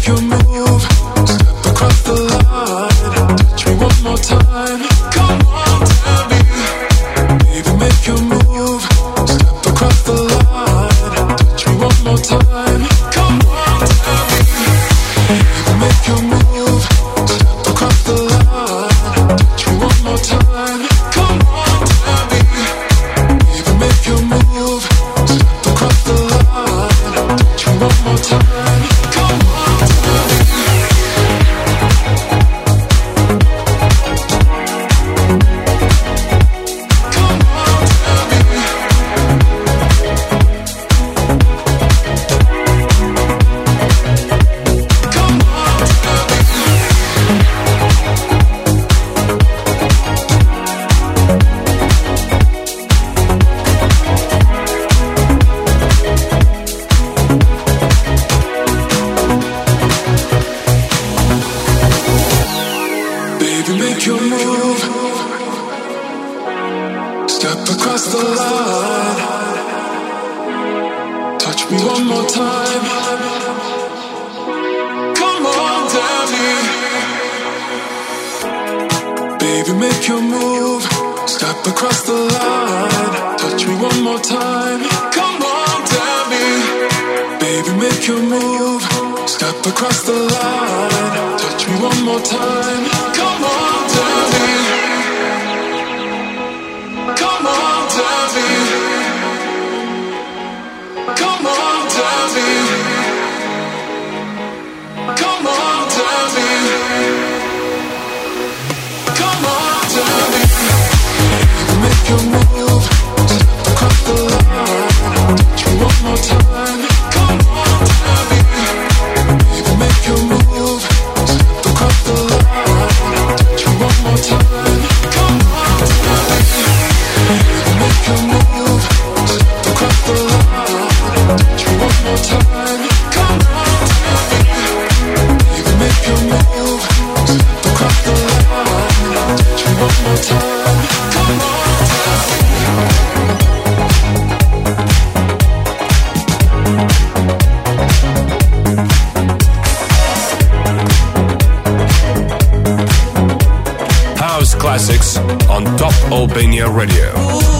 Make your move. Step across the line. Touch me one more time. Step across the line, touch me one more time. Come on, tell me. Come on. Come on. Come on. Come on, make your move, step across the line, touch me one more time. Albania Radio.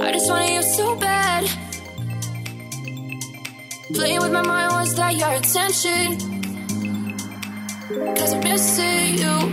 I just wanted you so bad. Playing with my mind, was that your intention? Cause I'm missing you.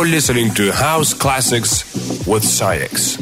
You're listening to House Classics with SAIX.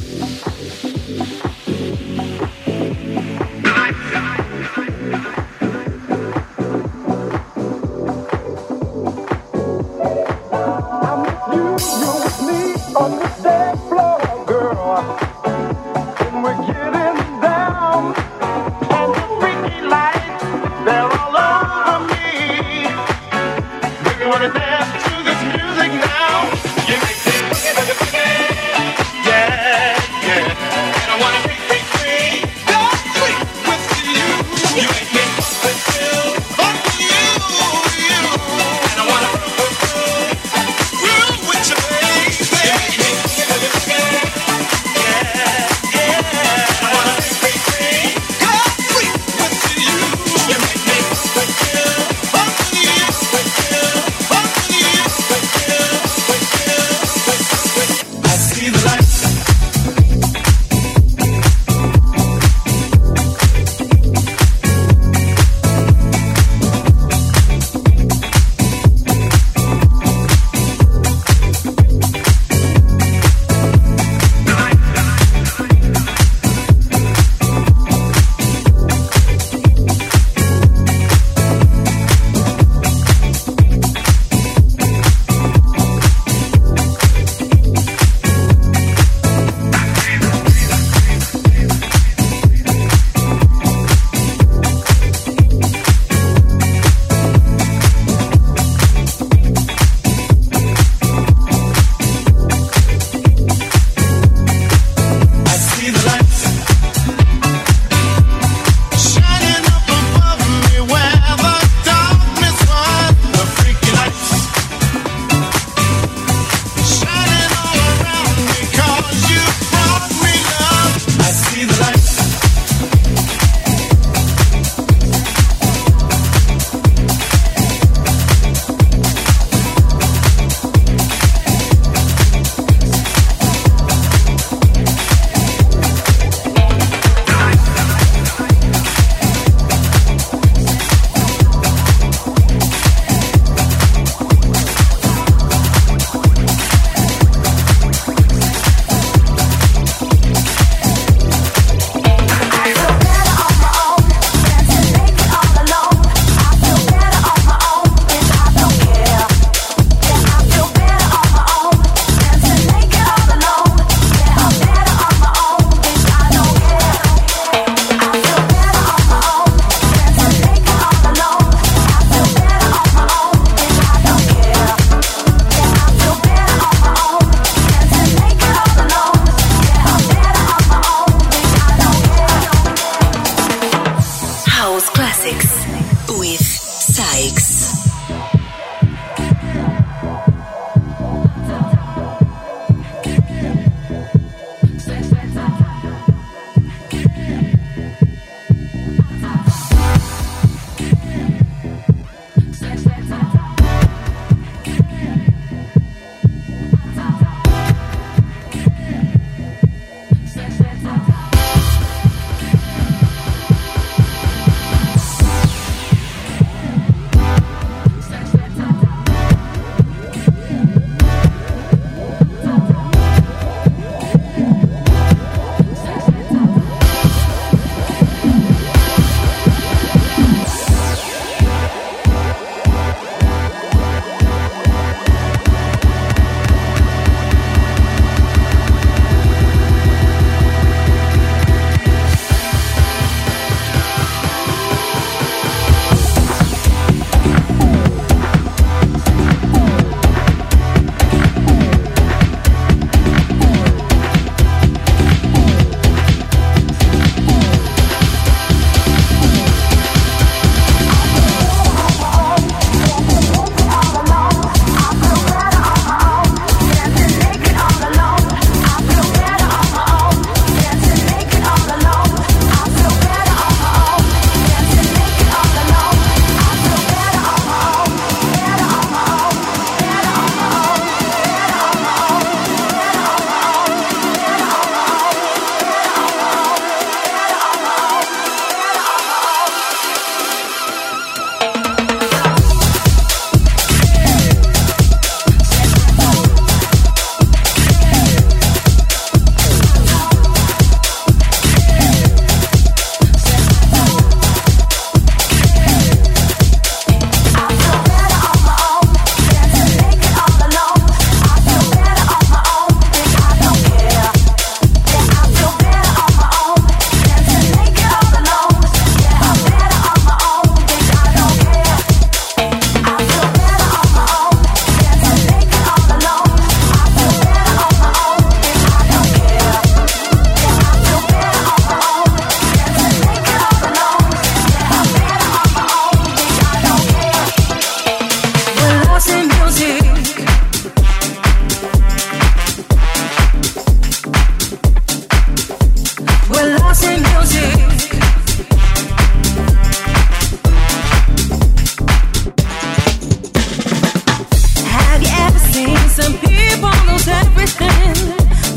and people lose everything.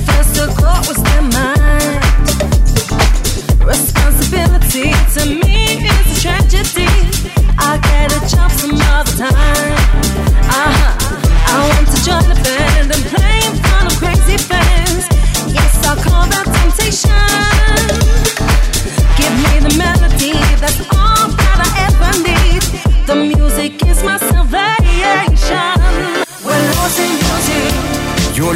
First was their. Responsibility to me is a tragedy. I get a chance some other time.